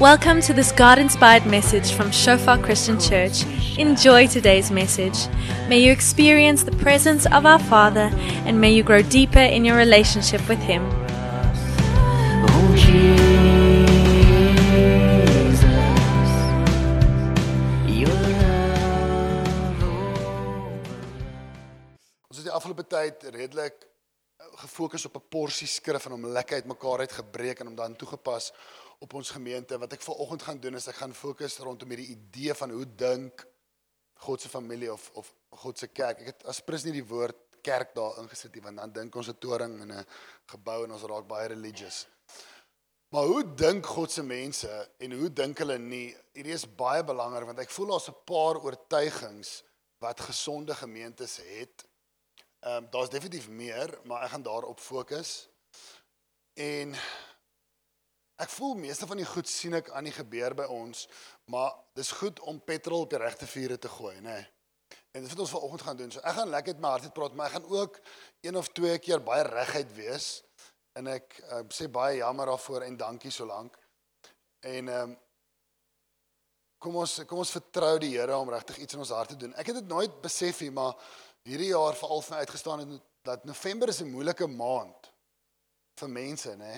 Welcome to this God inspired message from Shofar Christian Church. Enjoy today's message. May you experience the presence of our Father and may you grow deeper in your relationship with Him. Ons het die afgelope tyd redelik eh, gefokus op 'n porsie skrif en hom lekker uitmekaar uitgebreek en hom dan toegepas op ons gemeente. Wat ek vanoggend gaan doen is ek gaan fokus rondom hierdie idee van hoe dink God se familie of of God se kerk. Ek het as prins nie die woord kerk daar ingesit nie want dan dink ons 'n toring en 'n gebou en ons raak baie religious. Maar hoe dink God se mense en hoe dink hulle nie? Hierdie is baie belangrik want ek voel daar's 'n paar oortuigings wat gesonde gemeentes het Ehm um, daar's definitief meer, maar ek gaan daarop fokus. En ek voel meeste van die goed sien ek aan die gebeur by ons, maar dis goed om petrol op die regte vure te gooi, nê. Nee. En dis wat ons vanoggend gaan doen. So ek gaan lekker met my hart uit praat, maar ek gaan ook een of twee keer baie reguit wees. En ek uh, sê baie jammer daarvoor en dankie so lank. En ehm um, kom ons kom ons vertrou die Here om regtig iets in ons hart te doen. Ek het dit nooit besef nie, maar hierdie jaar veral vir my uitgestaan het dat November is 'n moeilike maand vir mense, nê.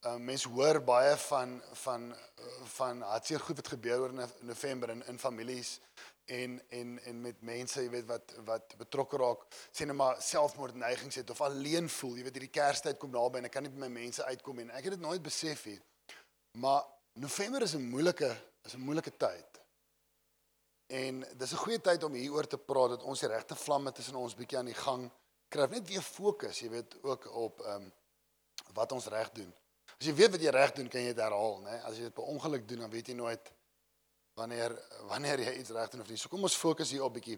Uh mense hoor baie van van van hartseer goed wat gebeur oor in November in in families en en en met mense, jy weet wat wat betrokke raak, sê net maar selfmoordneigings het of alleen voel, jy weet hierdie Kerstyd kom naby en ek kan nie by my mense uitkom en ek het dit nooit besef nie. Maar November is 'n moeilike is 'n moeilike tyd. En dis 'n goeie tyd om hieroor te praat dat ons die regte vlamme tussen ons bietjie aan die gang kry. Net weer fokus, jy weet, ook op ehm um, wat ons reg doen. As jy weet wat jy reg doen, kan jy dit herhaal, né? As jy dit per ongeluk doen, dan weet jy nooit wanneer wanneer jy iets reg doen of nie. So kom ons fokus hier op bietjie.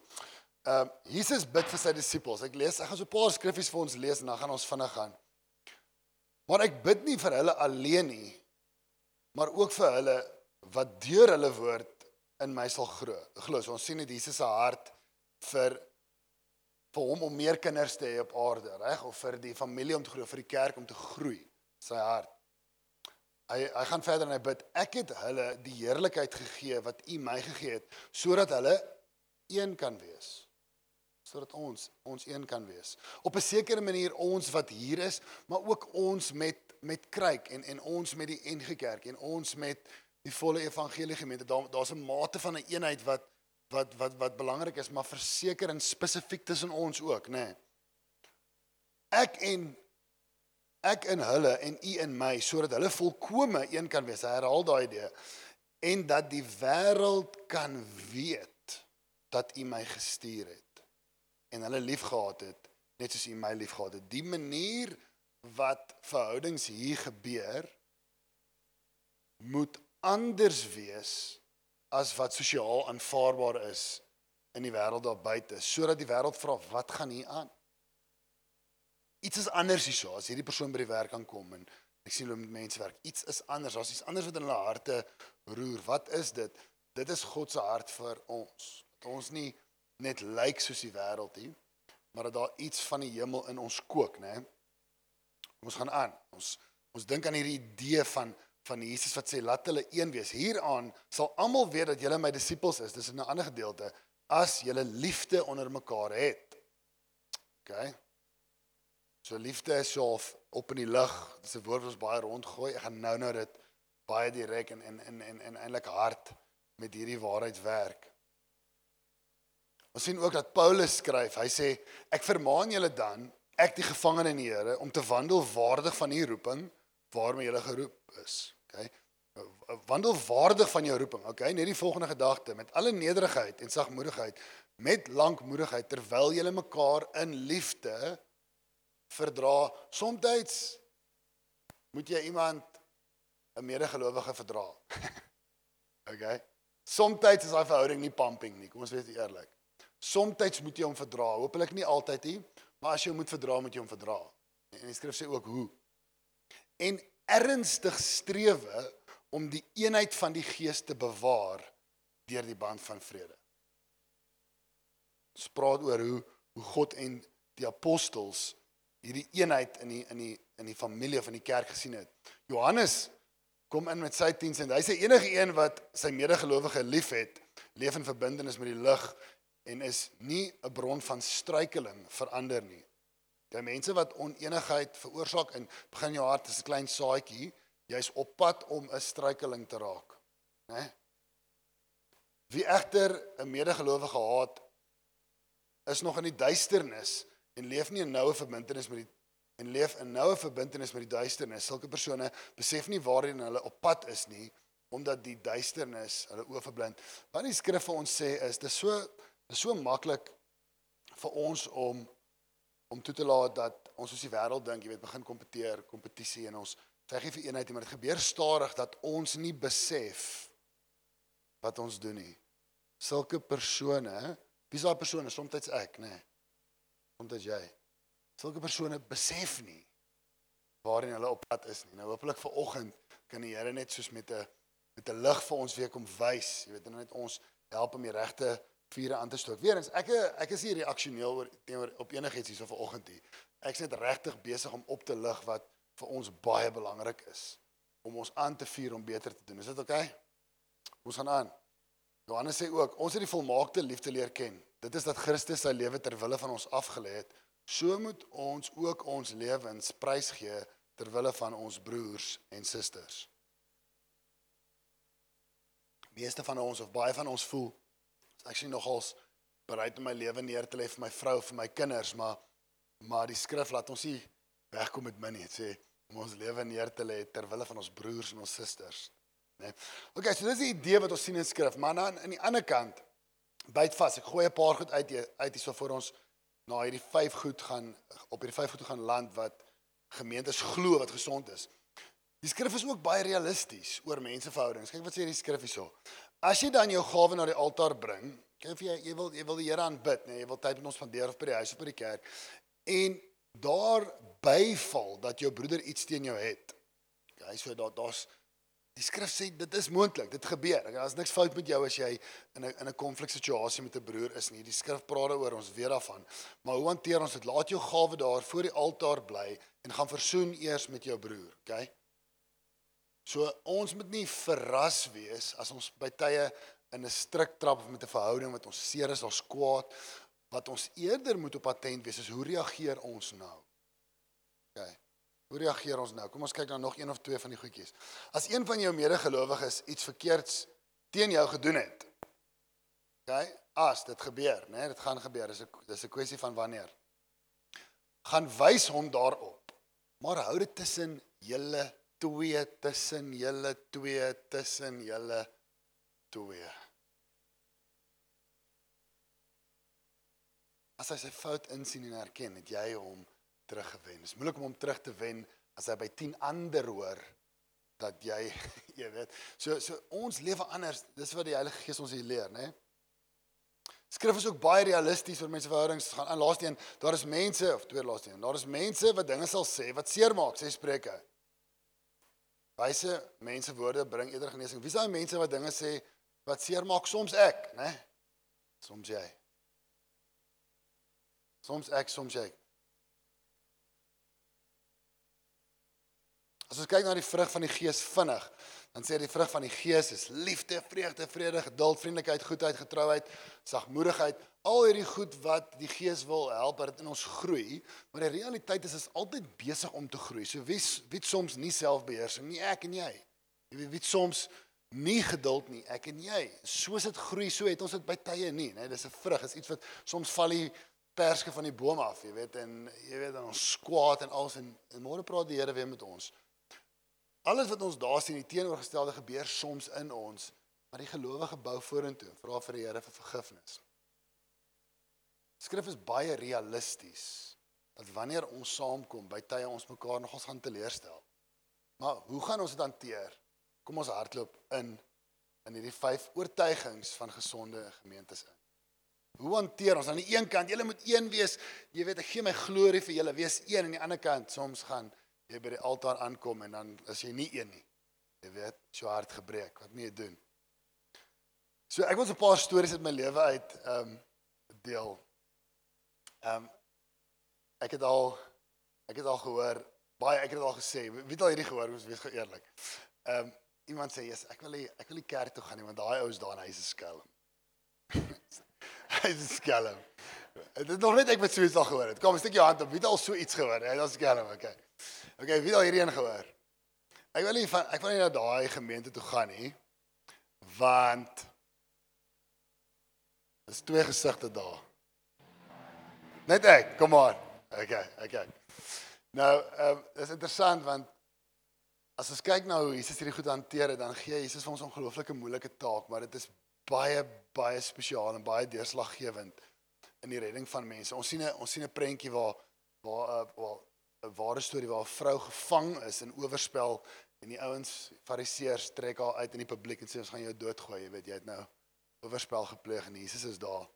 Ehm uh, Jesus bid vir sy disippels. Ek lees, ek gaan so 'n paar skriffies vir ons lees en dan gaan ons vinnig gaan. Maar ek bid nie vir hulle alleen nie, maar ook vir hulle wat deur hulle woord in my sal glo. Glo, so ons sien dit Jesus se hart vir vir hom om meer kinders te hê op aarde, reg? Of vir die familie om te groei, vir die kerk om te groei. Sy hart. Hy hy gaan verder en hy bid, ek het hulle die heerlikheid gegee wat U my gegee het, sodat hulle een kan wees. Sodat ons ons een kan wees. Op 'n sekere manier ons wat hier is, maar ook ons met met kruik en en ons met die NG Kerk en ons met die volle evangelie gemeente. Daar daar's 'n mate van 'n een eenheid wat wat wat wat belangrik is, maar verseker en spesifiek tussen ons ook, nê. Nee. Ek en ek in hulle en u in my sodat hulle volkome een kan wees. Hy herhaal daai idee en dat die wêreld kan weet dat u my gestuur het en hulle liefgehad het net soos u my liefgehad het. Die manier wat verhoudings hier gebeur moet anders wees as wat sosiaal aanvaarbaar is in die wêreld daar buite sodat die wêreld vra wat gaan hier aan iets is anders hierso as hierdie persoon by die werk kan kom en ek sien hulle met mense werk iets is anders daar's iets anders wat in hulle harte roer wat is dit dit is God se hart vir ons dat ons nie net lyk soos die wêreld hier maar dat daar iets van die hemel in ons kook nê ons gaan aan ons ons dink aan hierdie idee van van Jesus wat sê laat hulle een wees. Hieraan sal almal weet dat julle my disippels is. Dis in 'n ander gedeelte as julle liefde onder mekaar het. OK. So liefde is so op in die lug. Dis 'n woord wat ons baie rondgooi. Ek gaan nou nou dit baie direk en en en en, en eintlik hard met hierdie waarheid werk. Ons sien ook dat Paulus skryf. Hy sê ek vermaan julle dan, ek die gevangene in die Here, om te wandel waardig van u roeping waarmee jy geroep is. Okay? Wandel waardig van jou roeping. Okay, net die volgende gedagte met alle nederigheid en sagmoedigheid, met lankmoedigheid terwyl jy mekaar in liefde verdra. Somstyds moet jy iemand 'n medegelowige verdra. okay? Somstyds is daai verhouding nie pumping nie. Kom ons wees eerlik. Somstyds moet jy hom verdra. Hoopelik nie altyd nie, maar as jy hom moet verdra, moet jy hom verdra. En die skrif sê ook hoe en ernstig strewe om die eenheid van die gees te bewaar deur die band van vrede. Ons praat oor hoe hoe God en die apostels hierdie eenheid in die in die in die familie van die kerk gesien het. Johannes kom in met sy 10 sent. Hy sê enige een wat sy medegelowige liefhet, leef in verbintenis met die lig en is nie 'n bron van struikeling vir ander nie. Die mense wat oneenigheid veroorsaak in begin jou hart is 'n klein saadjie, jy's op pad om 'n struikeling te raak, né? Wie egter 'n medegelowige haat, is nog in die duisternis en leef nie in noue verbintenis met die en leef in noue verbintenis met die duisternis. Sulke persone besef nie waarheen hulle op pad is nie omdat die duisternis hulle oë verblind. Wat die skrif vir ons sê is dis so dis so maklik vir ons om om toe te laat dat ons soos die wêreld dink, jy weet, begin kompeteer, kompetisie en ons veg nie vir eenheid maar dit gebeur stadig dat ons nie besef wat ons doen nie. Sulke persone, wie's daai persone? Soms ek, nê. Nee. Soms jy. Sulke persone besef nie waarheen hulle op pad is nie. Nou hopelik vir oggend kan die Here net soos met 'n met 'n lig vir ons weer kom wys, jy weet, net ons help om die regte vure aan te stoot. Weerens, ek ek is nie reaksioneel oor teenoor op enigiets hierso vanoggend nie. Ek's net regtig besig om op te lig wat vir ons baie belangrik is om ons aan te vuur om beter te doen. Is dit oukei? Okay? Ons gaan aan. Johannes sê ook, ons het die volmaakte liefde leer ken. Dit is dat Christus sy lewe ter wille van ons afgelê het So moet ons ook ons lewens prysgee ter wille van ons broers en susters. Meeste van ons of baie van ons voel ek sien nogals bereid om my lewe neer te lê vir my vrou, vir my kinders, maar maar die skrif laat ons nie wegkom met min nie. Dit sê om ons lewe neer te lê ter wille van ons broers en ons susters, né? Nee. OK, so dis die idee wat ons sien in skrif, maar dan aan die ander kant byt vas. Ek gooi 'n paar goed uit uit hierso vir ons na hierdie vyf goed gaan op hierdie vyf goed gaan land wat gemeentes glo wat gesond is. Die skrif is ook baie realisties oor menseverhoudings. Kyk wat sê die skrif hierso. As jy dan jou gawe na die altaar bring, kyk of jy jy wil jy wil die Here aanbid, nee, jy wil tyd met ons spandeer of by die huis of by die kerk en daar byval dat jou broeder iets teen jou het. Okay, so daar daar's Die skrif sê dit is moontlik, dit gebeur. Daar's niks fout met jou as jy in 'n in 'n konfliksituasie met 'n broer is nie. Die skrif praat daaroor, ons weet daarvan. Maar hoe hanteer ons dit? Laat jou gawe daar voor die altaar bly en gaan versoen eers met jou broer, okay? So ons moet nie verras wees as ons by tye in 'n strik trap of met 'n verhouding wat ons seer is, ons kwaad, wat ons eerder moet op attent wees is hoe reageer ons nou? Okay. Hoe reageer ons nou? Kom ons kyk nou nog een of twee van die goedjies. As een van jou medegelowiges iets verkeerds teen jou gedoen het. OK? As dit gebeur, né? Nee, dit gaan gebeur. Dis 'n dis 'n kwessie van wanneer. Gaan wys hom daarop. Maar hou dit tussen julle twee, tussen julle twee, tussen julle twee. As hy sy fout insien en erken, het jy hom teruggewen. Dit is moeilik om hom terug te wen as hy by 10 ander hoor dat jy jy weet. So so ons lewe anders. Dis wat die Heilige Gees ons hier leer, né? Skrif is ook baie realisties oor mense verhoudings. Gaan aan laaste een, daar is mense of twee laaste een. Daar is mense wat dinge sal sê wat seermaak, sê Spreuke. Wyse mense woorde bring eerder genesing. Wie is daai mense wat dinge sê wat seermaak soms ek, né? Soms jy. Soms ek, soms jy. As ons kyk na die vrug van die Gees vinnig, dan sê die vrug van die Gees is liefde, vreugde, vrede, geduld, vriendelikheid, goedheid, getrouheid, sagmoedigheid, al hierdie goed wat die Gees wil help dat dit in ons groei, maar die realiteit is is altyd besig om te groei. So wie wie soms nie selfbeheersing nie, ek en jy. Jy weet wie soms nie geduld nie, ek en jy. Soos dit groei, so het ons dit by tye nie, né? Dis 'n vrug, is iets wat soms val die perske van die boom af, jy weet, en jy weet dan ons skwaad en alles en, en môre praat die Here weer met ons. Alles wat ons daar sien, die teenoorgestelde gebeur soms in ons, maar die gelowige bou vorentoe, vra vir die Here vir vergifnis. Skrif is baie realisties dat wanneer ons saamkom, by tye ons mekaar nogals gaan teleurstel. Maar hoe gaan ons dit hanteer? Kom ons hardloop in in hierdie vyf oortuigings van gesonde gemeentes in. Hoe hanteer ons aan die een kant, julle moet een wees, jy weet ek gee my glorie vir julle, wees een aan die ander kant, soms gaan jy by die altaar aankom en dan as jy nie een nie. Jy weet, jou hart gebreek. Wat moet jy doen? So ek wil so 'n paar stories uit my lewe uit ehm um, deel. Ehm um, ek het al ek het al gehoor baie ek het al gesê, wie het al hierdie gehoor, ons wees gou eerlik. Ehm um, iemand sê, "Jesus, ek wil nie ek wil nie kerk toe gaan nie want daai ou is daar en hy's 'n skelm." hy's 'n skelm. Dit is nog net ek wat so iets al gehoor het. Kom, steek jou hand op. Wie het al so iets gehoor? Hy's 'n skelm, okay. Okay, wie al hierdie een gehoor? Ek wil nie van ek wil nie na daai gemeente toe gaan nie. Want Dis twee gesigte daar. Net ek, kom aan. Okay, okay. Nou, ehm um, dis interessant want as ons kyk na hoe Jesus hierdie goed hanteer het, dan gee Jesus vir ons 'n ongelooflike moeilike taak, maar dit is baie baie spesiaal en baie deurslaggewend in die redding van mense. Ons sien 'n ons sien 'n prentjie waar waar uh, waar 'n ware storie waar 'n vrou gevang is in oorspel en die ouens fariseërs trek haar uit in die publiek en sê ons gaan jou doodgooi, jy weet jy het nou oorspel gepleeg en Jesus is daar.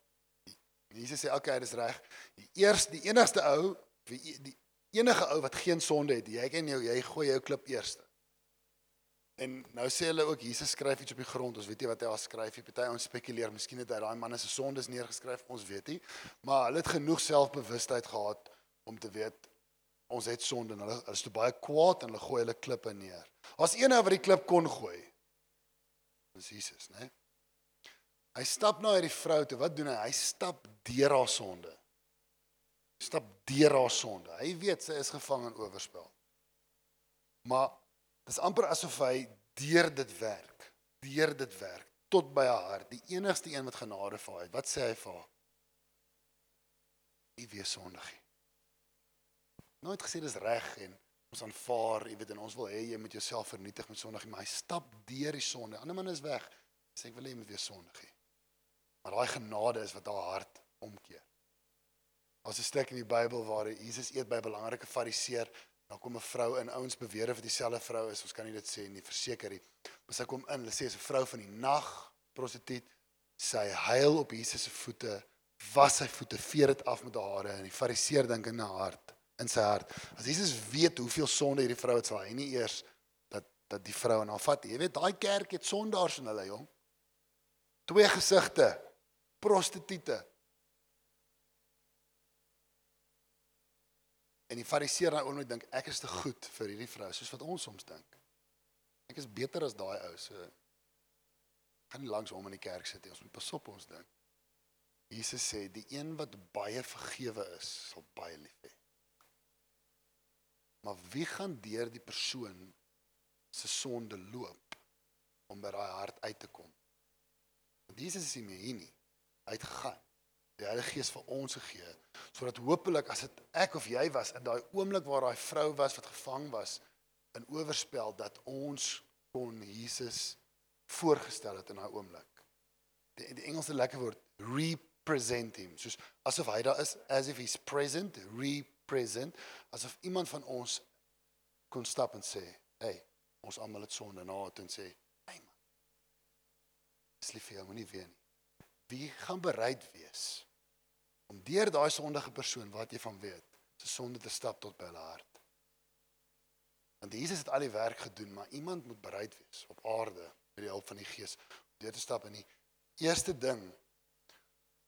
En Jesus sê okay, dis reg. Die eerste die enigste ou wie die enige ou wat geen sonde het, jy ken jou jy gooi jou klip eerste. En nou sê hulle ook Jesus skryf iets op die grond. Ons weet nie wat hy daar skryf nie. Party ons spekuleer, miskien het hy daai man se sondes neergeskryf. Ons weet nie. Maar hulle het genoeg selfbewustheid gehad om te weet ons het sonde en hulle hulle is te baie kwaad en hulle gooi hulle klippe neer. As een ou wat die klip kon gooi. Dis Jesus, né? Hy stap na hierdie vrou toe. Wat doen hy? Hy stap deur haar sonde. Stap deur haar sonde. Hy weet sy is gevang in oorspel. Maar dis amper asof hy deur dit werk. Deur dit werk tot by haar hart. Die enigste een wat genade vir haar het. Wat sê hy vir haar? Jy wees sondig. Nooit gesê dis reg en ons aanvaar, jy weet en ons wil hê jy moet jouself vernietig met sondig, maar hy stap deur die sonde. Ander man is weg. Sê ek wil hê jy moet weer sondig. Maar daai genade is wat haar hart omkeer. Daar's 'n stuk in die Bybel waar Jesus eet by 'n belangrike fariseer. Dan kom 'n vrou in, ouens beweer dit dieselfde vrou is, ons kan nie dit sê nie, verseker nie. Maar sy kom in, hulle sê sy vrou van die nag, prostituut, sy huil op Jesus se voete, was sy voete, vee dit af met haar hare en die fariseer dink in haar hart, in sy hart. As Jesus weet hoeveel sonde hierdie vrou het, sal hy nie eers dat dat die vrou en haar vat. Jy weet, daai kerk het sondaars in hulle, jong. Twee gesigte. Prostituie. En die fariseer nou ooit dink ek is te goed vir hierdie vrou, soos wat ons soms dink. Ek is beter as daai ou, so gaan nie langs hom in die kerk sit nie. Ons moet pas op ons ding. Jesus sê die een wat baie vergewe is, sal baie lief hê. Maar wie gaan deur die persoon se sonde loop om by daai hart uit te kom? Jesus is nie hier nie. Hy het gegaan. Die Heilige Gees vir ons gegee sodat hopelik as dit ek of jy was in daai oomblik waar daai vrou was wat gevang was in oorspel dat ons kon Jesus voorgestel het in daai oomblik. Die die Engelse lekker woord represent him soos asof hy daar is as if he's present represent asof iemand van ons kon stap en sê hey ons almal het sonde na het en sê hey man dis lief vir jou moenie weer nie wie gaan bereid wees om deur daai sondige persoon wat jy van weet se sonde te stap tot by hulle hart. Want Jesus het al die werk gedoen, maar iemand moet bereid wees op aarde met die hulp van die Gees om deur te stap in die eerste ding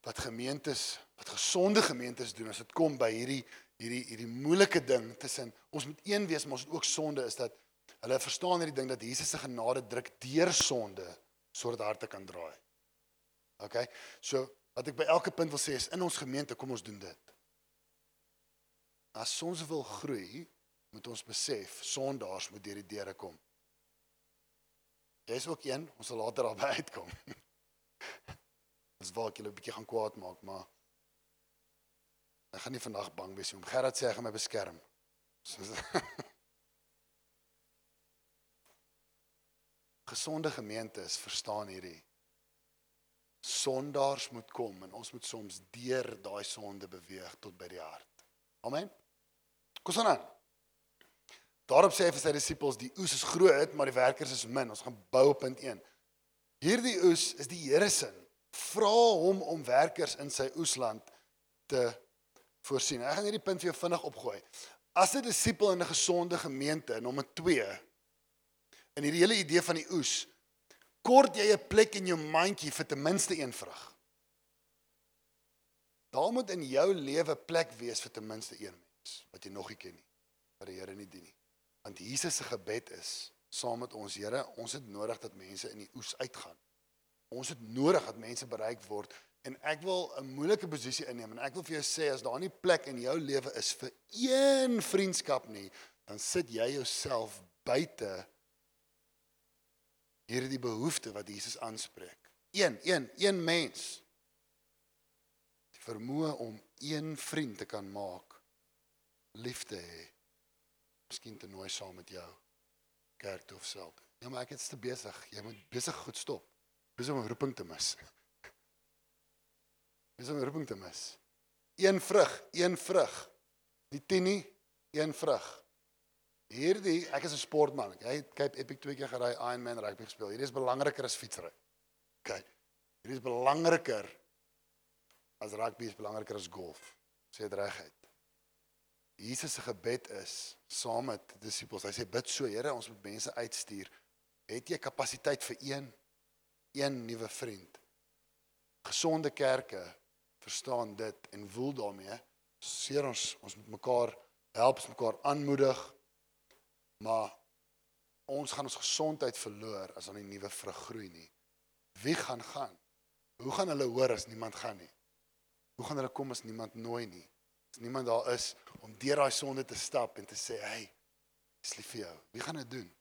wat gemeentes, wat gesonde gemeentes doen as dit kom by hierdie hierdie hierdie moeilike ding tussen ons moet een wees maar ons het ook sonde is dat hulle verstaan hierdie ding dat Jesus se genade druk deur sonde sodat harte kan draai. OK. So wat ek by elke punt wil sê is in ons gemeente kom ons doen dit. As ons wil groei, moet ons besef sondaars moet deur die deure kom. Jy's ook een, ons sal later daarby uitkom. Dis waar ek julle 'n bietjie gaan kwaad maak, maar ek gaan nie vandag bang wees nie om Gerard sê hy gaan my beskerm. Soos Gesonde gemeentes verstaan hierdie sondaars moet kom en ons moet soms deur daai sonde beweeg tot by die hart. Amen. Kom ons aan. Daarop sê hy vir sy disippels die oes is groot, maar die werkers is min. Ons gaan bou op punt 1. Hierdie oes is die Here se. Vra hom om werkers in sy oesland te voorsien. Ek gaan hierdie punt vir jou vinnig opgooi. As 'n disipel in 'n gesonde gemeente, nommer 2, in hierdie hele idee van die oes, kort jy 'n plek in jou mandjie vir ten minste een vrug. Daar moet in jou lewe plek wees vir ten minste een mens wat jy nog nie ken nie, wat die Here nie dien nie. Want Jesus se gebed is saam met ons, Here. Ons het nodig dat mense in die oes uitgaan. Ons het nodig dat mense bereik word en ek wil 'n moeilike posisie inneem en ek wil vir jou sê as daar nie plek in jou lewe is vir een vriendskap nie, dan sit jy jouself buite hierdie behoefte wat Jesus aanspreek. Een, een, een mens. Die vermoë om een vriend te kan maak, liefde hê. Miskien te nooi saam met jou kerk toe of self. Ja, maar ek is te besig. Jy moet besig goed stop. Besig om roeping te mis. Om 'n roeping te mis. Een vrug, een vrug. Die 10 nie, een vrug. Hierdie, ek is 'n sportman. Ek het Cape Epic twee keer gery, Ironman rugby gespeel. Hierdie is belangriker as fietsry. OK. Hierdie is belangriker as rugby is belangriker as golf. Sê dit reguit. Jesus se gebed is saam met die disippels. Hy sê bid so, Here, ons moet mense uitstuur. Het jy kapasiteit vir een een nuwe vriend? Gesonde kerke verstaan dit en woel daarmee. Seer ons ons moet mekaar help, ons mekaar aanmoedig. Maar ons gaan ons gesondheid verloor as ons nie nuwe vrug groei nie. Wie gaan gaan? Hoe gaan hulle hoor as niemand gaan nie? Hoe gaan hulle kom as niemand nooi nie? As niemand daar is om deur daai sonde te stap en te sê, "Hey, is lief vir jou." Wie gaan dit doen?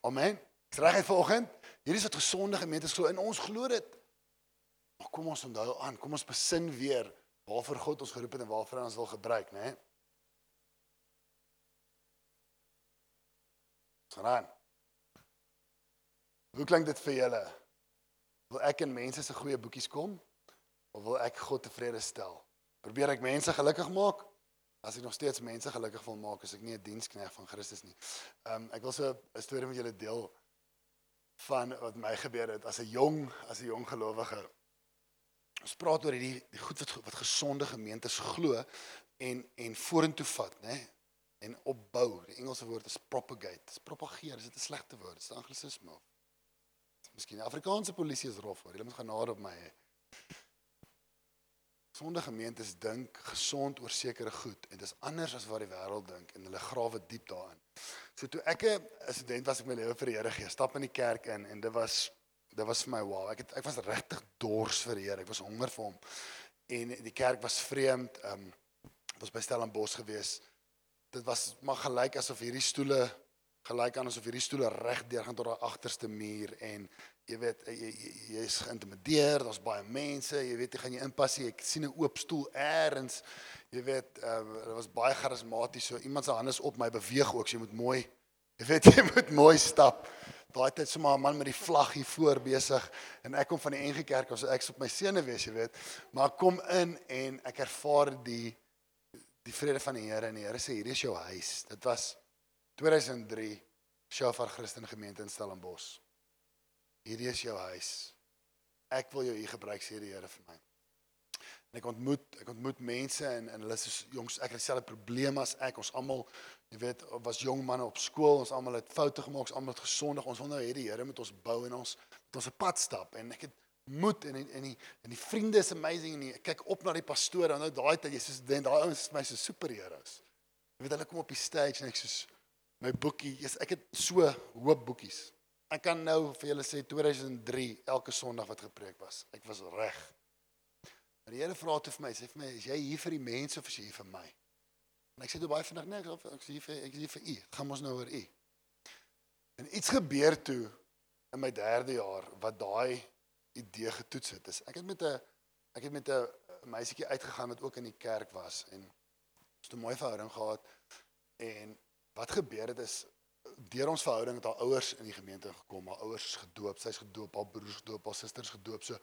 Amen. Dis regtig vanoggend. Hierdie is wat gesonde gemeentes glo en ons glo dit. Maar kom ons onthou aan, kom ons besin weer waarvoor God ons geroep het en waarvoor hy ons wil gebruik, né? Nee? Gaan. Hoe klink dit vir julle? Wil ek in mense se goeie boekies kom of wil ek God tevrede stel? Probeer ek mense gelukkig maak? As ek nog steeds mense gelukkig wil maak, is ek nie 'n diensknegt van Christus nie. Ehm um, ek wil so 'n storie met julle deel van wat my gebeur het as 'n jong as 'n jong gelowige. Ons praat oor hierdie die goed wat wat gesonde gemeentes glo en en vorentoe vat, né? Nee? En opbou. Die Engelse woord is propagate. Dis propageer. Is dit 'n slegte woord? Dis anglisisme. Miskien die Afrikaanse polisie is rof hoor. Hulle moet genade op my hê. Sonde gemeentes dink gesond oor sekere goed en dis anders as wat die wêreld dink en hulle grawe diep daarin. So toe ek 'n student was ek my lewe vir die Here gee, stap in die kerk in en dit was dit was vir my wow. Ek het ek was regtig dors vir die Here. Ek was honger vir hom. En die kerk was vreemd. Ehm um, was by Stellenbosch geweest dit was maar gelyk asof hierdie stoele gelyk aan asof hierdie stoele reg deur gaan tot daai agterste muur en jy weet jy jy's jy geïntimideer, daar's baie mense, jy weet jy gaan jy inpas, ek sien 'n oop stoel eers. Jy weet, uh, dit was baie charismaties. So iemand se hande is op my beweeg ook. So jy moet mooi jy weet jy moet mooi stap. Daai tyd sommer 'n man met die vlag hier voor besig en ek kom van die NG Kerk, so ek's op my sene wees, jy weet. Maar kom in en ek ervaar die die vrede van die Here en die Here sê hierdie is jou huis. Dit was 2003 Shofar Christen Gemeente in Stellenbosch. Hierdie is jou huis. Ek wil jou hier gebruik sê die Here vir my. En ek ontmoet ek ontmoet mense en en hulle is jongs ek het dieselfde probleme as ek. Ons almal, jy weet, was jong manne op skool. Ons almal het foute gemaak, ons almal het gesondig. Ons wil nou hê die Here moet ons bou en ons met ons 'n pad stap en ek het moed en en die en die vriende is amazing en ek kyk op na die pastoor en nou daai tyd jy sê daai ouens is my so superheroes. Jy weet hulle kom op die stage en ek sê my boekie, yes, ek het so hoop boekies. Ek kan nou vir julle sê 2003 elke Sondag wat gepreek was. Ek was reg. Maar die Here vra toe vir my, sê vir my, is jy hier vir die mense of is jy hier vir my? En ek sê toe baie vinnig nee, ek sê hier vir ek is hier vir u. Gaan ons nou oor u. En iets gebeur toe in my derde jaar wat daai idee getoets het. Is ek het met 'n ek het met 'n meisietjie uitgegaan wat ook in die kerk was en ons het 'n mooi verhouding gehad en wat gebeur het is deur ons verhouding het haar ouers in die gemeente gekom. Haar ouers is gedoop, sy's gedoop, haar broers gedoop, haar susters gedoop. So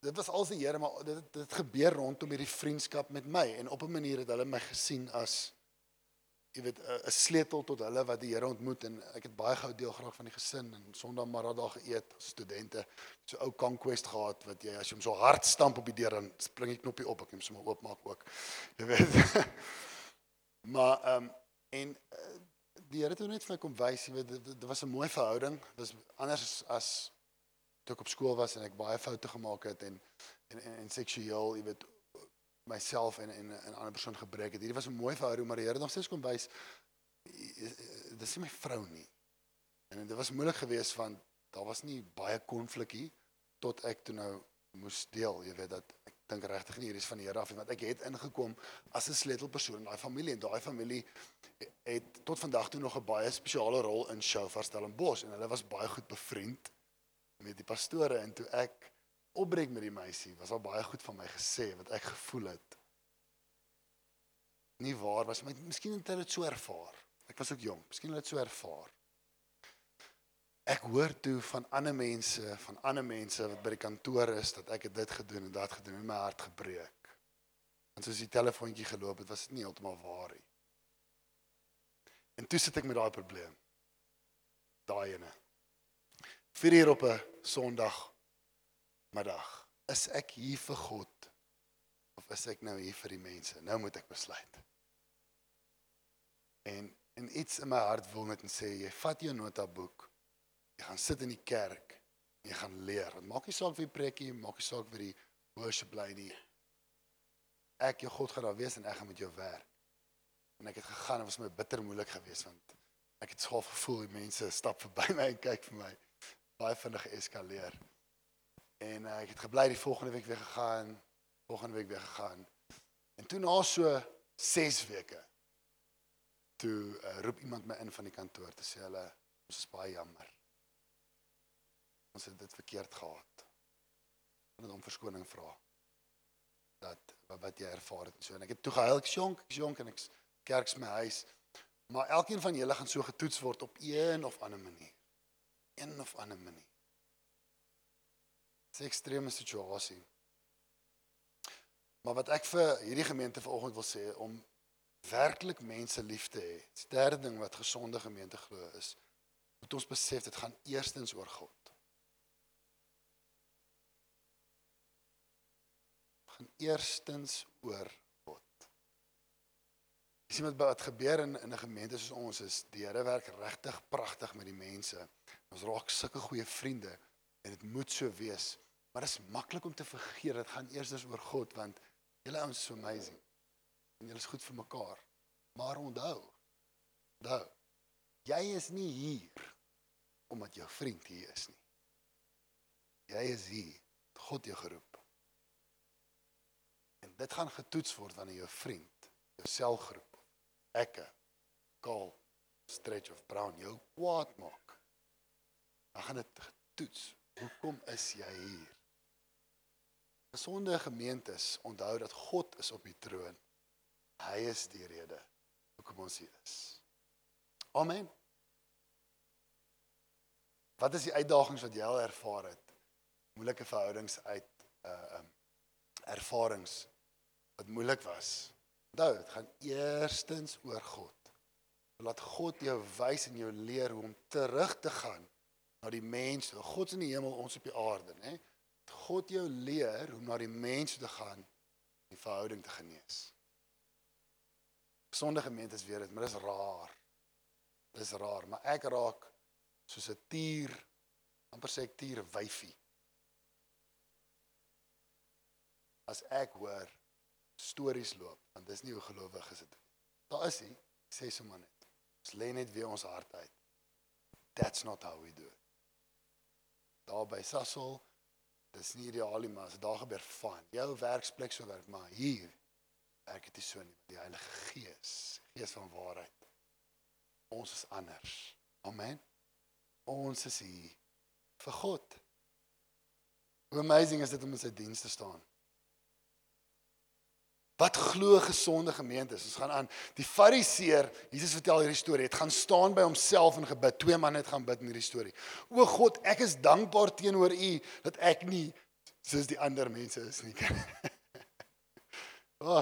dit was al se Here, maar dit dit gebeur rondom hierdie vriendskap met my. En op 'n manier het hulle my gesien as jy weet 'n sleutel tot hulle wat die Here ontmoet. En ek het baie gou deel geraak van die gesin en Sondag daar geëet as studente. So ou conquest gehad wat jy as jy hom so hard stamp op die deur dan spring die knoppie op. Ek moet sommer oopmaak ook. Jy weet. Maar ehm um, en uh, die Here het net vir my kom wys jy weet dit was 'n mooi verhouding. Dit was anders as toe ek op skool was en ek baie foute gemaak het en en en, en seksueel jy weet myself en en 'n ander persoon gebreek het. Hierdie was 'n mooi verhouding, maar die Here nog steeds kom wys dis nie my vrou nie. En dit was moeilik geweest want daar was nie baie konflik hier tot ek toe nou moes deel, jy weet dat ek dink regtig nie hier is van die Here af nie, want ek het ingekom as 'n sleutelpersoon in daai familie en daai familie het tot vandag toe nog 'n baie spesiale rol in Shofar Stellenbosch en hulle was baie goed bevriend met die pastore en toe ek opbreek met die meisie, was al baie goed van my gesê wat ek gevoel het. Nie waar was my miskien het hulle dit so ervaar. Ek was ook jonk, miskien het hulle dit so ervaar. Ek hoor toe van ander mense, van ander mense wat by die kantoor is dat ek het dit gedoen en dat gedoen en my hart gebreek. En soos die telefoontjie geloop het, was dit nie heeltemal waar nie. En toe sit ek met daai probleem. Daai ene. 4 uur op 'n Sondag middag. Is ek hier vir God of is ek nou hier vir die mense? Nou moet ek besluit. En en iets in my hart wil net sê jy vat jou notaboek. Jy gaan sit in die kerk. Jy gaan leer. Dit maak nie saak wie preekie, maak nie saak wie die worship bly nie. Ek jou God gaan daar wees en ek gaan met jou werk. En ek het gegaan en was my bitter moeilik geweest want ek het skaaf gevoel die mense stap verby my en kyk vir my. Baie vinnig geeskaleer. En uh, ek het gebly die volgende week weer gegaan, volgende week weer gegaan. En toe na so 6 weke toe uh, roep iemand my in van die kantoor te sê hulle ons is baie jammer. Ons het dit verkeerd gehad. En dit om verskoning vra. Dat wat jy ervaar het en so en ek het toe gehuil, ek jonk, ek jonk en ek kerks my huis. Maar elkeen van julle gaan so getoets word op een of ander manier. Een of ander manier. Dis 'n ekstreme situasie. Maar wat ek vir hierdie gemeente vanoggend wil sê om werklik mense lief te hê. Die derde ding wat gesonde gemeente glo is moet ons besef dit gaan eerstens oor God. gaan eerstens oor God. Sien wat wat gebeur in in 'n gemeente soos ons is, die Here werk regtig pragtig met die mense. Ons raak sulke goeie vriende en dit moet so wees. Maar dit is maklik om te vergeet dit gaan eerstens oor God want julle ouens is so amazing. En julle is goed vir mekaar. Maar onthou, onthou, jy is nie hier omdat jou vriend hier is nie. Jy is hier, God jou geroep. En dit gaan getoets word wanneer jou vriend, jou selgroep, ekke, kaal, stretch of brown jou kwaad maak. Dan gaan dit getoets. Hoekom is jy hier? Gesonde gemeentes onthou dat God is op die troon. Hy is die rede hoekom ons hier is. Amen. Wat is die uitdagings wat jy al ervaar het? Moeilike verhoudings uit uh um ervarings wat moeilik was. Onthou, dit gaan eerstens oor God. Laat God jou wys en jou leer hoe om terug te gaan na die mens, God in die hemel, ons op die aarde, né? God jou leer hoe om na die mens te gaan en die verhouding te genees. Gesonde gemeentes weet dit, maar dis raar. Dis raar, maar ek raak soos 'n tier, amper sê ek tier wyfie. As ek hoor stories loop, want dis nie hoe gelowig is dit. Daar is hy, sê sommer net. Ons lê net weer ons hart uit. That's not how we do it. Daar by Sasol, dis nie ideaal nie, maar as daar gebeur van jou werksplek so werk, maar hier werk dit nie so nie. Die Heilige Gees, Gees van waarheid. Ons is anders. Amen. Ons is hier vir God. Hoe amazing is dit om in sy diens te staan. Wat glo gesonde gemeentes? Ons gaan aan. Die Fariseer, Jesus vertel hierdie storie, het gaan staan by homself en gebid. Twee manne het gaan bid in hierdie storie. O God, ek is dankbaar teenoor U dat ek nie soos die ander mense is nie. oh,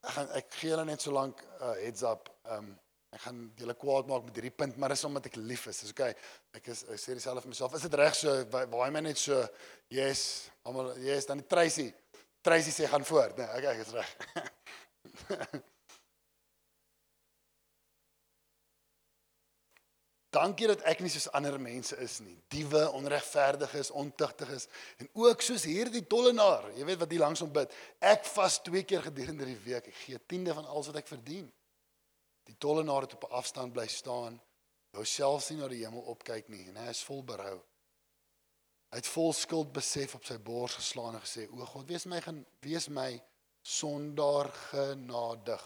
ek gaan ek gee hulle net so lank uh, heads up. Um ek gaan julle kwaad maak met hierdie punt, maar dis omdat ek lief is. Dis okay. Ek is ek sê dieselfde vir myself. Is dit reg so? Waai my net so. Yes. Almal yes, dan die Tracy. Tracy sê gaan voort. Nee, okay, ek is reg. Dankie dat ek nie soos ander mense is nie. Diewe, onregverdiges, ontugtig is en ook soos hierdie tollenaar. Jy weet wat hier langs hom bid. Ek vas twee keer gedurende die week. Ek gee 10de van alles wat ek verdien. Die tollenaar het op 'n afstand bly staan, wou selfs nie na die hemel opkyk nie en hy is vol berou. Hy het vol skuld besef op sy bors geslaan en gesê: "O God, wees my gen wees my sondaar genadig."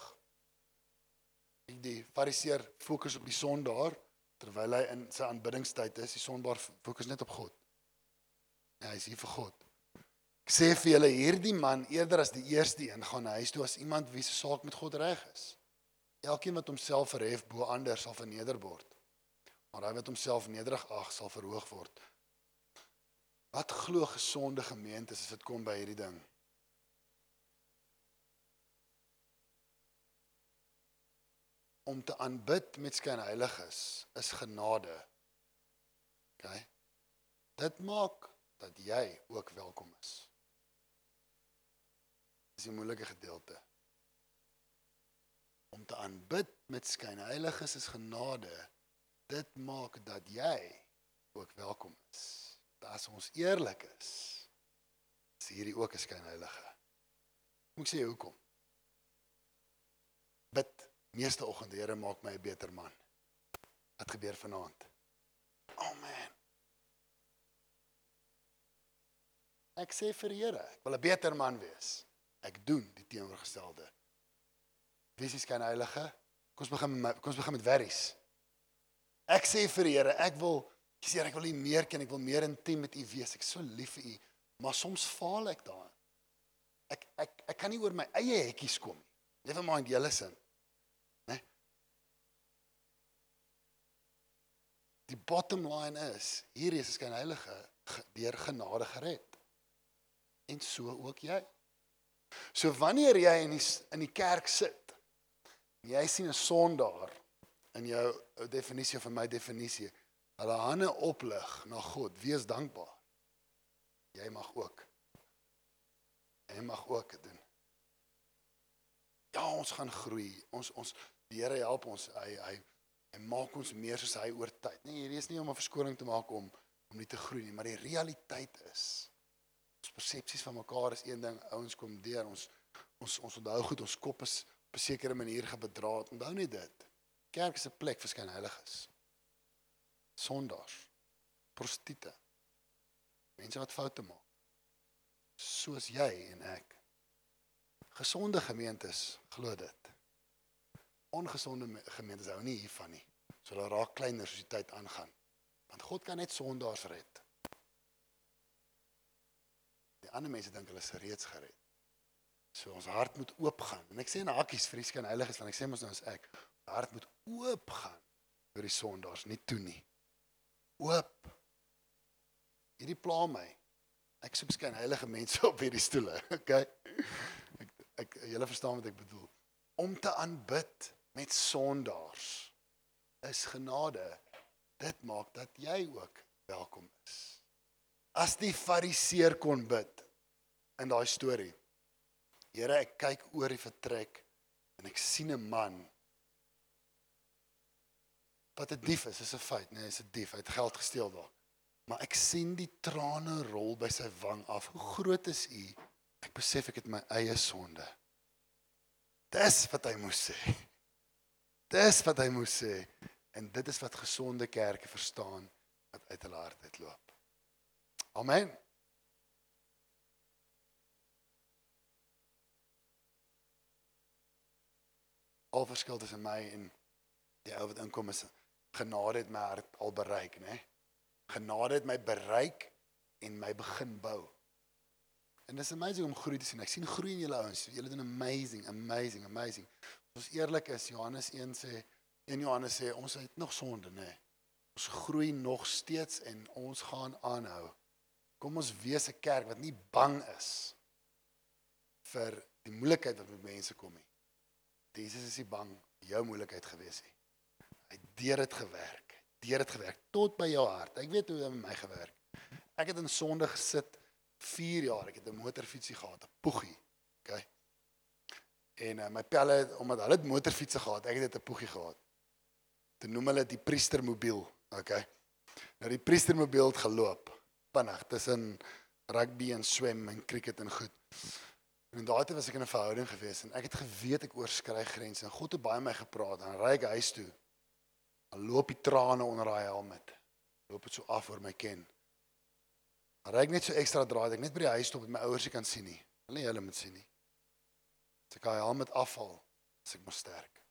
En Die Fariseer fokus op die sondaar terwyl hy in sy aanbiddingstyd is. Die sondaar fokus net op God. Ja, hy is hier vir God. Ek sê vir julle hierdie man eerder as die eerste een gaan huis toe as iemand wie se saak met God reg is. Elkeen wat homself verhef bo ander sal verneder word. Maar hy wat homself nederig ag sal verhoog word. Wat glo gesonde gemeentes as dit kom by hierdie ding? Om te aanbid met skynheiliges is genade. OK. Dit maak dat jy ook welkom is. Dis die moeilike gedeelte. Om te aanbid met skynheiliges is genade. Dit maak dat jy ook welkom is. As ons eerlik is, is hierdie ook 'n skynheilige. Moet ek sê hoekom? Bid meeste oggende, Here, maak my 'n beter man. Wat gebeur vanaand? Oh man. Ek sê vir die Here, ek wil 'n beter man wees. Ek doen die teenoorgestelde. Wie is skyn heilige? Kom ons begin kom ons begin met werries. Ek sê vir die Here, ek wil ek sê ek wil U meer ken, ek wil meer intiem met U wees. Ek is so lief vir U, maar soms faal ek daarin. Ek ek ek kan nie oor my eie hekkies kom nie. Never mind julle sin. Né? Die bottom line is, hier is skyn heilige ge- deur genade gered. En so ook jy. So wanneer jy in die in die kerk sit, jy sien 'n sondaar in jou ou definisie van my definisie, hulle hande oplig na God, wees dankbaar. Jy mag ook. Jy mag ook dit doen. Ja, ons gaan groei. Ons ons die Here help ons. Hy hy hy maak ons meer soos hy oor tyd. Nee, hierdie is nie om 'n verskoning te maak om om nie te groei nie, maar die realiteit is ons persepsies van mekaar is een ding. Ouens kom deur ons ons ons onthou goed ons kop is op 'n sekere manier gebedraad. Onthou net dit. Kerk is 'n plek vir skyn heiliges. Sondaars, prostituie. Mense wat foute maak. Soos jy en ek. Gesonde gemeentes glo dit. Ongesonde me- gemeentes hou nie hiervan nie. So hulle raak kleiner soos die tyd aangaan. Want God kan net sondaars red. Die ander mense dink hulle is reeds gered. So ons hart moet oop gaan. En ek sê in hakkies vir die skyn heiliges want ek sê mos nou as ek, hart moet oop gaan vir die sondaars, nie toe nie. Oop. Hierdie pla my. Ek soek skyn heilige mense op hierdie stoele, okay? Ek ek julle verstaan wat ek bedoel. Om te aanbid met sondaars is genade. Dit maak dat jy ook welkom is. As die fariseer kon bid in daai storie. Here, ek kyk oor die vertrek en ek sien 'n man wat 'n dief is, is 'n feit, nee, hy's 'n dief, hy het geld gesteel daar. Maar ek sien die trane rol by sy wang af. Hoe groot is u? Ek besef ek het my eie sonde. Dis wat hy moes sê. Dis wat hy moes sê. En dit is wat gesonde kerke verstaan wat uit hulle hart uitloop. Amen. Al verskil tussen my en die ou wat inkom is genade het my hart al bereik, né? Genade het my bereik en my begin bou. En dis amazing om groei te sien. Ek sien groei in julle ouens. Julle doen amazing, amazing, amazing. As ons eerlik is, Johannes 1 sê, 1 Johannes sê ons het nog sonde, né? Ons groei nog steeds en ons gaan aanhou. Kom ons wees 'n kerk wat nie bang is vir die moeilikheid wat met mense kom nie. Jesus is nie bang jou moeilikheid gewees nie. Hy deur dit gewerk. Deur dit gewerk tot by jou hart. Ek weet hoe dit met my gewerk. Ek het in sonde gesit 4 jaar. Ek het 'n motorfietsie gehad, 'n poegie. OK. En uh, my pelle omdat hulle het motorfietsse gehad, ek het dit 'n poegie gehad. Toe noem hulle dit die priestermobiel. OK. Nou die priestermobiel het geloop vinnig tussen rugby en swem en cricket en goed. En daai tyd was ek in 'n verhouding gewees en ek het geweet ek oorskry grense en God het baie met my gepraat. Dan ry ek huis toe. Dan loop die trane onder daai helmet. Loop dit so af oor my ken. Dan ry ek net so ekstra draai, ek net by die huis stop met my ouers nie kan sien nie. Hulle nie hulle moet sien nie. As ek daai helmet afval, as ek mos sterk.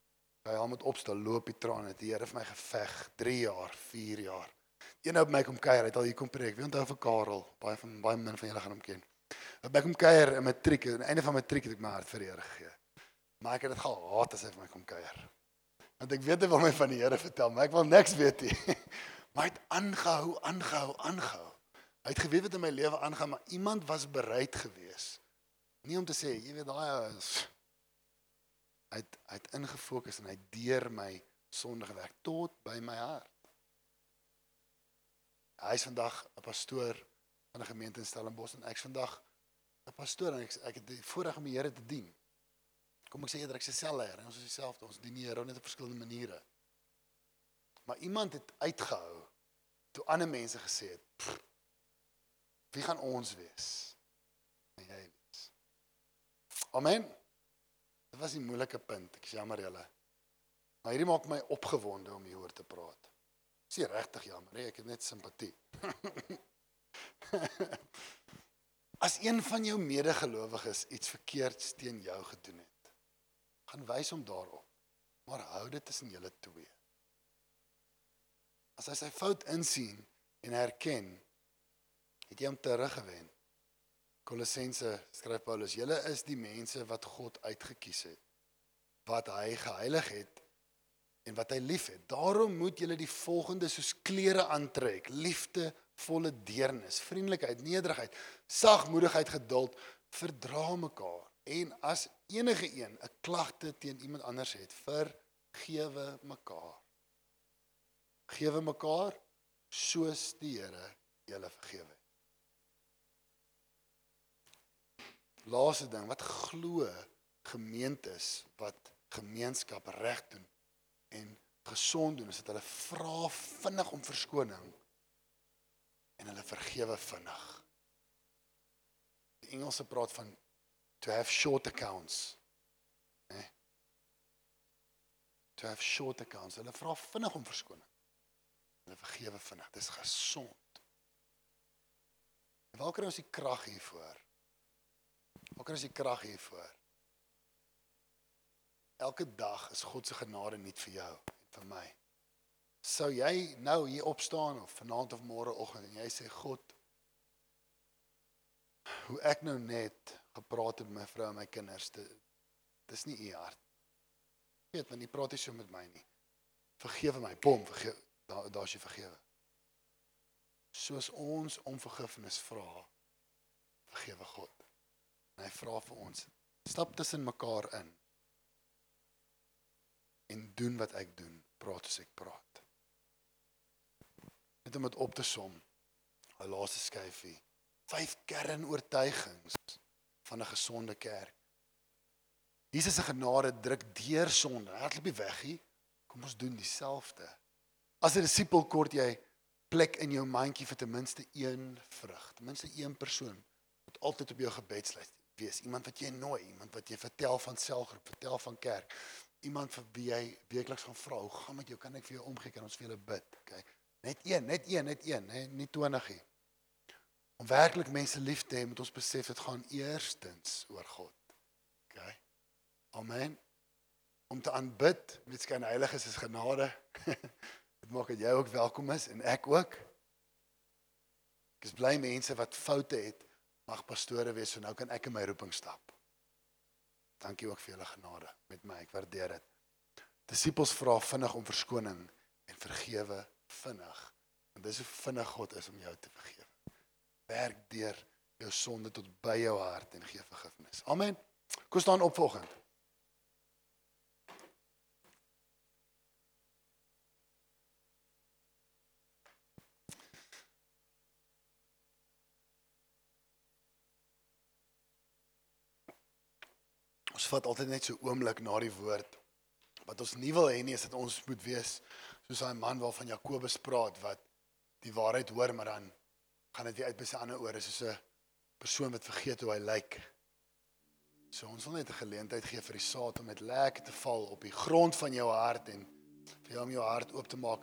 Daai helmet opstel, loop die trane. Die Here het my geveg 3 jaar, 4 jaar. Een ou by my kom kuier, hy het al hier kom preek. Wie onthou vir Karel? Baie van baie min van julle gaan hom ken. Hy by kom kuier in matriek, aan die einde van matriek het ek my hart vir die Here gegee. Maar ek het dit gehaat as hy vir my kom kuier. Want ek weet hy wil my van die Here vertel, maar ek wil niks weet nie. Maar hy het aangehou, aangehou, aangehou. Hy het geweet wat in my lewe aangaan, maar iemand was bereid gewees. Nie om te sê, jy weet daai is hy het ingefokus en hy deur my sonde gewerk tot by my hart. Hy is vandag 'n pastoor van 'n gemeente in Stellenbosch en ek's vandag 'n pastoor en ek ek het die voorreg om die Here te dien. Kom ek sê eerder ek's 'n selleier en ons is dieselfde, ons dien die Here net op verskillende maniere. Maar iemand het uitgehou toe ander mense gesê het, "Pff, "Wie gaan ons wees?" En jy wees. Amen. Dit was 'n moeilike punt. Ek is jammer julle. Maar hierdie maak my opgewonde om hieroor te praat. Dis nie regtig jammer ek het net simpatie. As een van jou medegelowiges iets verkeerds teen jou gedoen het, gaan wys hom daarop. Maar hou dit tussen julle twee. As hy sy fout insien en herken, het jy hom teruggewen. Kolossense skryf Paulus: "Julle is die mense wat God uitgekies het, wat hy geheilig het en wat hy liefhet. Daarom moet julle die volgende soos klere aantrek: liefde, volle deernis, vriendelikheid, nederigheid, sagmoedigheid, geduld, verdra mekaar. En as enige een 'n klagte teen iemand anders het, vergewe mekaar. Gewe mekaar soos die Here julle vergewe het. Laaste ding, wat glo gemeentes wat gemeenskap reg doen en gesond doen is dat hulle vra vinnig om verskoning en hulle vergewe vinnig. Die Engelse praat van to have short accounts. Né? To have short accounts. Hulle vra vinnig om verskoning. Hulle vergewe vinnig. Dis gesond. En waar kry ons die krag hiervoor? Waar kry ons die krag hiervoor? Elke dag is God se genade nie vir jou en vir my. Sou jy nou hier opstaan of vanaand of môreoggend en jy sê God hoe ek nou net gepraat het met my vrou en my kinders, dit dis nie u hart. Ek weet want jy praat nie so met my nie. Vergewe my, bom, vergewe. Daar daar's jy vergewe. Soos ons om vergifnis vra, vergewe God. En hy vra vir ons, stap tussen mekaar in en doen wat ek doen, praat as ek praat. Net om dit op te som. 'n Laaste skyfie. Vyf kernoortuigings van 'n gesonde kerk. Jesus se genade druk deur sonde. Hardloop nie weg nie. Kom ons doen dieselfde. As 'n disipel kort jy plek in jou mandjie vir ten minste een vrug. Ten minste een persoon wat altyd op jou gebedslys wees. Iemand wat jy nooi, iemand wat jy vertel van selgroep, vertel van kerk. Iemand vir wie jy weekliks gaan vra, "Hoe gaan met jou? Kan ek vir jou omgee? Kan ons vir julle bid?" Okay. Net een, net een, net een, nie 20 nie. Om werklik mense lief te hê, moet ons besef dit gaan eerstens oor God. OK. Amen. Om te aanbid met skyn heiliges is genade. dit maak dat jy ook welkom is en ek ook. Ek is bly mense wat foute het mag pastore wees, so nou kan ek in my roeping stap. Dankie ook vir julle genade met my. Ek waardeer dit. Disippels vra vinnig om verskoning en vergewe vinnig. En dis hoe vinnig God is om jou te vergewe werk deur jou sonde tot by jou hart en gee vergifnis. Amen. Kom staan op volgende. Ons vat altyd net so oomblik na die woord. Wat ons nie wil hê nie is dat ons moet wees soos daai man waarvan Jakobus praat wat die waarheid hoor maar dan gaan dit weer uit by sy ander ore soos 'n persoon wat vergeet hoe hy lyk. So ons wil net 'n geleentheid gee vir die saad om dit lekker te val op die grond van jou hart en vir jou om jou hart oop te maak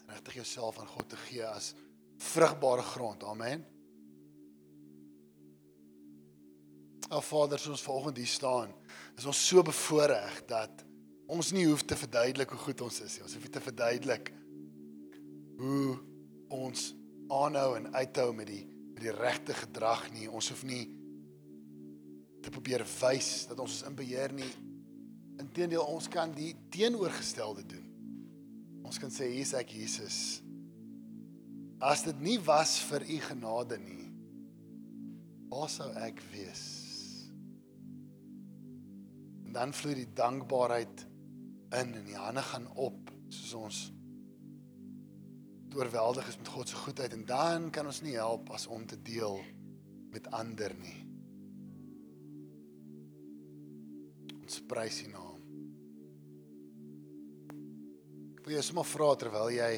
en regtig jouself aan God te gee as vrugbare grond. Amen. O Vader, soos ons vanoggend hier staan, is ons so bevoordeel dat ons nie hoef te verduidelik hoe goed ons is nie. Ons hoef nie te verduidelik hoe ons aanhou en uithou met die met die regte gedrag nie. Ons hoef nie te probeer wys dat ons is in beheer nie. Inteendeel, ons kan die teenoorgestelde doen. Ons kan sê hier's ek Jesus. As dit nie was vir u genade nie, waar sou ek wees? En dan vloei die dankbaarheid in en die hande gaan op soos ons oorweldig is met God se goedheid en dan kan ons nie help as om te deel met ander nie. Ons prys U naam. Wil jou sommer vra terwyl jy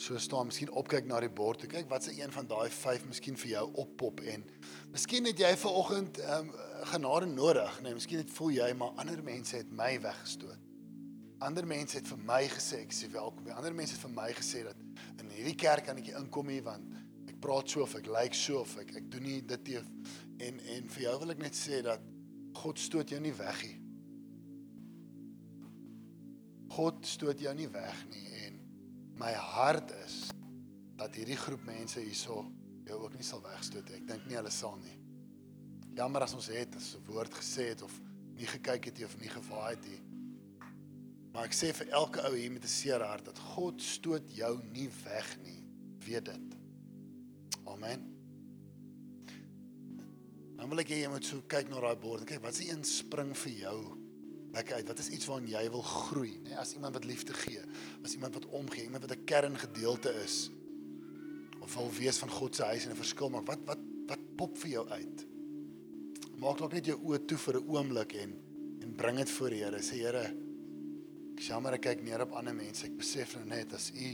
so staan, miskien opkyk na die bord. Kyk wat se een van daai 5 miskien vir jou oppop en miskien het jy ver oggend ehm um, genade nodig, nee, miskien het voel jy maar ander mense het my weggestoot. Ander mense het vir my gesê ek sê welkom. Ander mense het vir my gesê dat hierdie kerk kan ek nie inkom nie want ek praat so of ek lyk like so of ek ek doen nie dit nie. En en vir jou wil ek net sê dat God stoot jou nie weg nie. God stoot jou nie weg nie en my hart is dat hierdie groep mense hierso jou ook nie sal wegstoot nie. Ek dink nie hulle sal nie. Jammer as ons het as 'n woord gesê het of nie gekyk het nie of nie gevaai het nie. Maar ek sê vir elke ou hier met 'n seer hart dat God stoot jou nie weg nie. Weet dit. Amen. Dan wil ek hê jy moet so kyk na daai bord en kyk wat se een spring vir jou lekker uit. Wat is iets waarin jy wil groei, nê? As iemand wat liefde gee, as iemand wat omgee, iemand wat 'n kerngedeelte is of wil wees van God se huis en 'n verskil maak. Wat wat wat pop vir jou uit? Maak dalk net jou oë toe vir 'n oomblik en en bring dit voor die Here. Sê Here, jammer ek kyk neer op ander mense. Ek besef nou net as U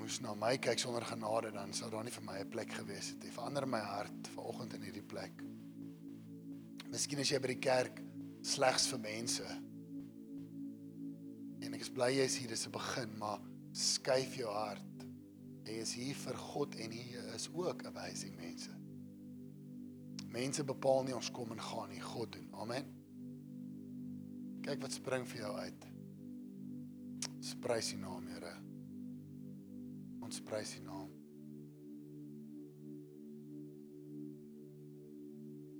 moes na my kyk sonder genade dan sou daar nie vir my 'n plek gewees het nie. Verander my hart vanoggend in hierdie plek. Miskien as jy by die kerk slegs vir mense. En ek is bly jy is hier dis 'n begin, maar skuif jou hart. Jy is hier vir God en hier is ook 'n wysing mense. Mense bepaal nie ons kom en gaan nie, God doen. Amen. Kyk wat spring vir jou uit. Ons prys U naam, Here. Ons prys U naam.